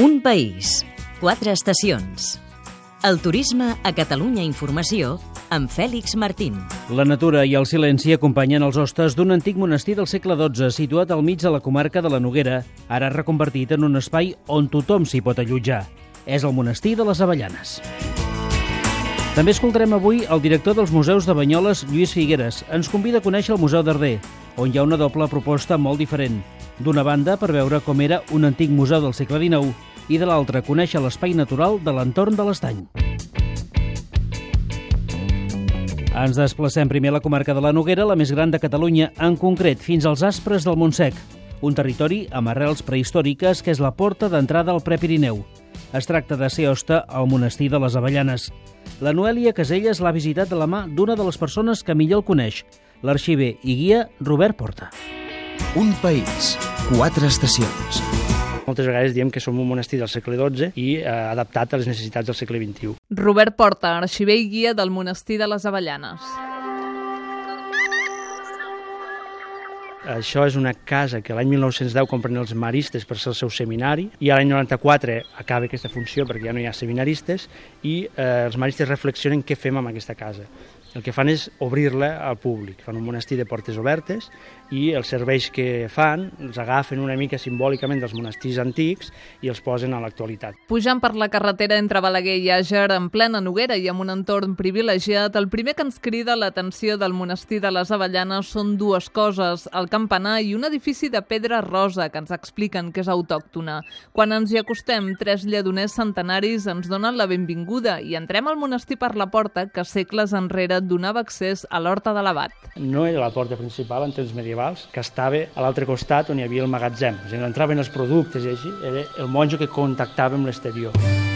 Un país, quatre estacions. El turisme a Catalunya Informació amb Fèlix Martín. La natura i el silenci acompanyen els hostes d'un antic monestir del segle XII situat al mig de la comarca de la Noguera, ara reconvertit en un espai on tothom s'hi pot allotjar. És el monestir de les Avellanes. També escoltarem avui el director dels museus de Banyoles, Lluís Figueres. Ens convida a conèixer el Museu d'Arder, on hi ha una doble proposta molt diferent. D'una banda, per veure com era un antic museu del segle XIX i de l'altra, conèixer l'espai natural de l'entorn de l'estany. Ens desplacem primer a la comarca de la Noguera, la més gran de Catalunya, en concret fins als Aspres del Montsec, un territori amb arrels prehistòriques que és la porta d'entrada al Prepirineu. Es tracta de ser hoste al monestir de les Avellanes. La Noèlia Caselles l'ha visitat de la mà d'una de les persones que millor el coneix, l'arxiver i guia Robert Porta. Un país, quatre estacions. Moltes vegades diem que som un monestir del segle XII i eh, adaptat a les necessitats del segle XXI. Robert Porta, arxiver i guia del monestir de les Avellanes. Això és una casa que l'any 1910 compren els maristes per ser el seu seminari i l'any 94 acaba aquesta funció perquè ja no hi ha seminaristes i eh, els maristes reflexionen què fem amb aquesta casa. El que fan és obrir-la al públic, fan un monestir de portes obertes i els serveis que fan els agafen una mica simbòlicament dels monestirs antics i els posen a l'actualitat. Pujant per la carretera entre Balaguer i Àger, en plena Noguera i amb un entorn privilegiat, el primer que ens crida l'atenció del monestir de les Avellanes són dues coses, el campanar i un edifici de pedra rosa que ens expliquen que és autòctona. Quan ens hi acostem, tres lledoners centenaris ens donen la benvinguda i entrem al monestir per la porta que segles enrere donava accés a l'horta de l'abat. No era la porta principal en temps medievals, que estava a l'altre costat on hi havia el magatzem. A dir, entraven els productes i així, era el monjo que contactava amb l'exterior.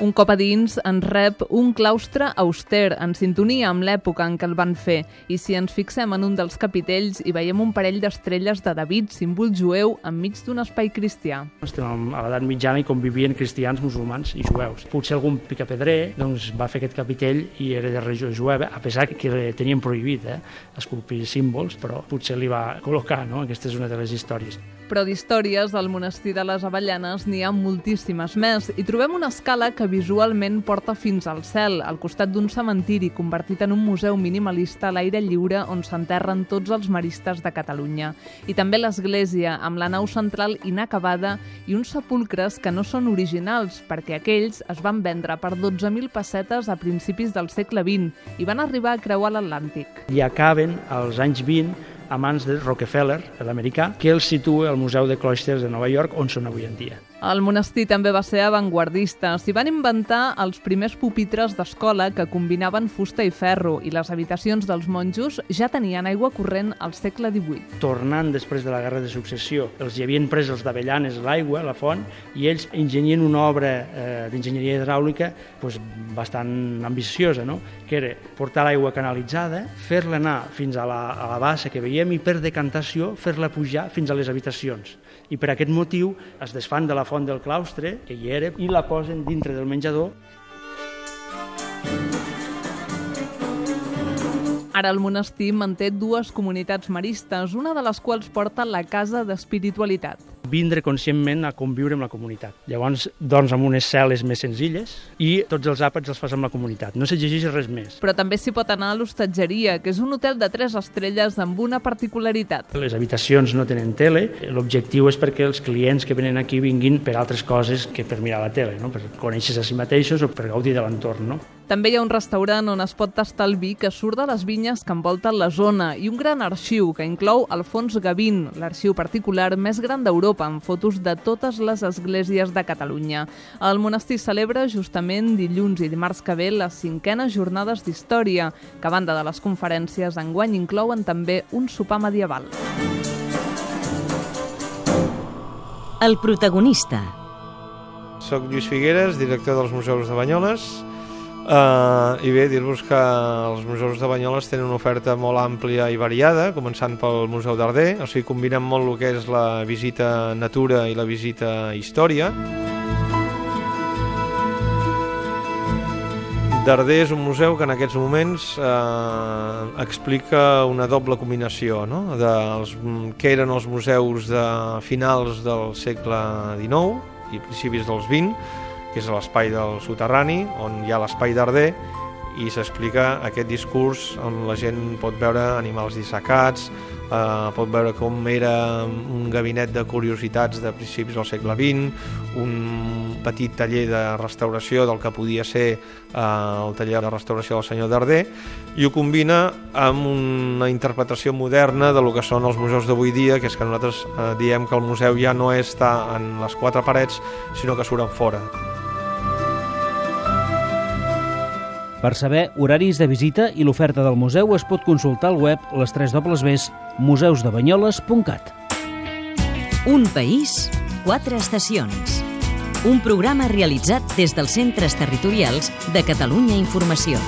Un cop a dins ens rep un claustre auster, en sintonia amb l'època en què el van fer, i si ens fixem en un dels capitells hi veiem un parell d'estrelles de David, símbol jueu, enmig d'un espai cristià. Estem a l'edat mitjana i convivien cristians, musulmans i jueus. Potser algun picapedrer doncs, va fer aquest capitell i era de regió jueva, a pesar que tenien prohibit eh, esculpir símbols, però potser li va col·locar, no? Aquesta és una de les històries però d'històries del monestir de les Avellanes n'hi ha moltíssimes més i trobem una escala que visualment porta fins al cel, al costat d'un cementiri convertit en un museu minimalista a l'aire lliure on s'enterren tots els maristes de Catalunya. I també l'església, amb la nau central inacabada i uns sepulcres que no són originals, perquè aquells es van vendre per 12.000 pessetes a principis del segle XX i van arribar a creuar l'Atlàntic. I acaben als anys 20 a mans de Rockefeller, l'americà, que els situa al Museu de Closters de Nova York, on són avui en dia. El monestir també va ser avantguardista. S'hi van inventar els primers pupitres d'escola que combinaven fusta i ferro i les habitacions dels monjos ja tenien aigua corrent al segle XVIII. Tornant després de la Guerra de Successió, els hi havien pres els d'Avellanes l'aigua, la font, i ells enginyien una obra eh, d'enginyeria hidràulica pues, bastant ambiciosa, no? que era portar l'aigua canalitzada, fer-la anar fins a la, a la bassa que veiem i per decantació fer-la pujar fins a les habitacions. I per aquest motiu es desfan de la font del claustre, que hi era, i la posen dintre del menjador. Ara el monestir manté dues comunitats maristes, una de les quals porta la Casa d'Espiritualitat vindre conscientment a conviure amb la comunitat. Llavors, dorms amb unes cel·les més senzilles i tots els àpats els fas amb la comunitat. No s'exigeix res més. Però també s'hi pot anar a l'hostatgeria, que és un hotel de tres estrelles amb una particularitat. Les habitacions no tenen tele. L'objectiu és perquè els clients que venen aquí vinguin per altres coses que per mirar la tele, no? per conèixer a si mateixos o per gaudir de l'entorn. No? També hi ha un restaurant on es pot tastar el vi que surt de les vinyes que envolten la zona i un gran arxiu que inclou Alfons Gavín, l'arxiu particular més gran d'Europa Europa amb fotos de totes les esglésies de Catalunya. El monestir celebra justament dilluns i dimarts que ve les cinquenes jornades d'història, que a banda de les conferències enguany inclouen també un sopar medieval. El protagonista. Soc Lluís Figueres, director dels Museus de Banyoles, Uh, I bé, dir-vos que els museus de Banyoles tenen una oferta molt àmplia i variada, començant pel Museu d'Arder, o sigui, combinen molt el que és la visita natura i la visita història. Darder és un museu que en aquests moments eh, explica una doble combinació no? dels que eren els museus de finals del segle XIX i principis dels XX, que és l'espai del soterrani, on hi ha l'espai Darder, i s'explica aquest discurs on la gent pot veure animals dissecats, eh, pot veure com era un gabinet de curiositats de principis del segle XX, un petit taller de restauració del que podia ser eh, el taller de restauració del senyor Darder, i ho combina amb una interpretació moderna de lo que són els museus d'avui dia, que és que nosaltres eh, diem que el museu ja no està en les quatre parets, sinó que surten fora. Per saber horaris de visita i l'oferta del museu es pot consultar al web les 3 dobles museusdebanyoles.cat. Un país, quatre estacions. Un programa realitzat des dels centres territorials de Catalunya Informació.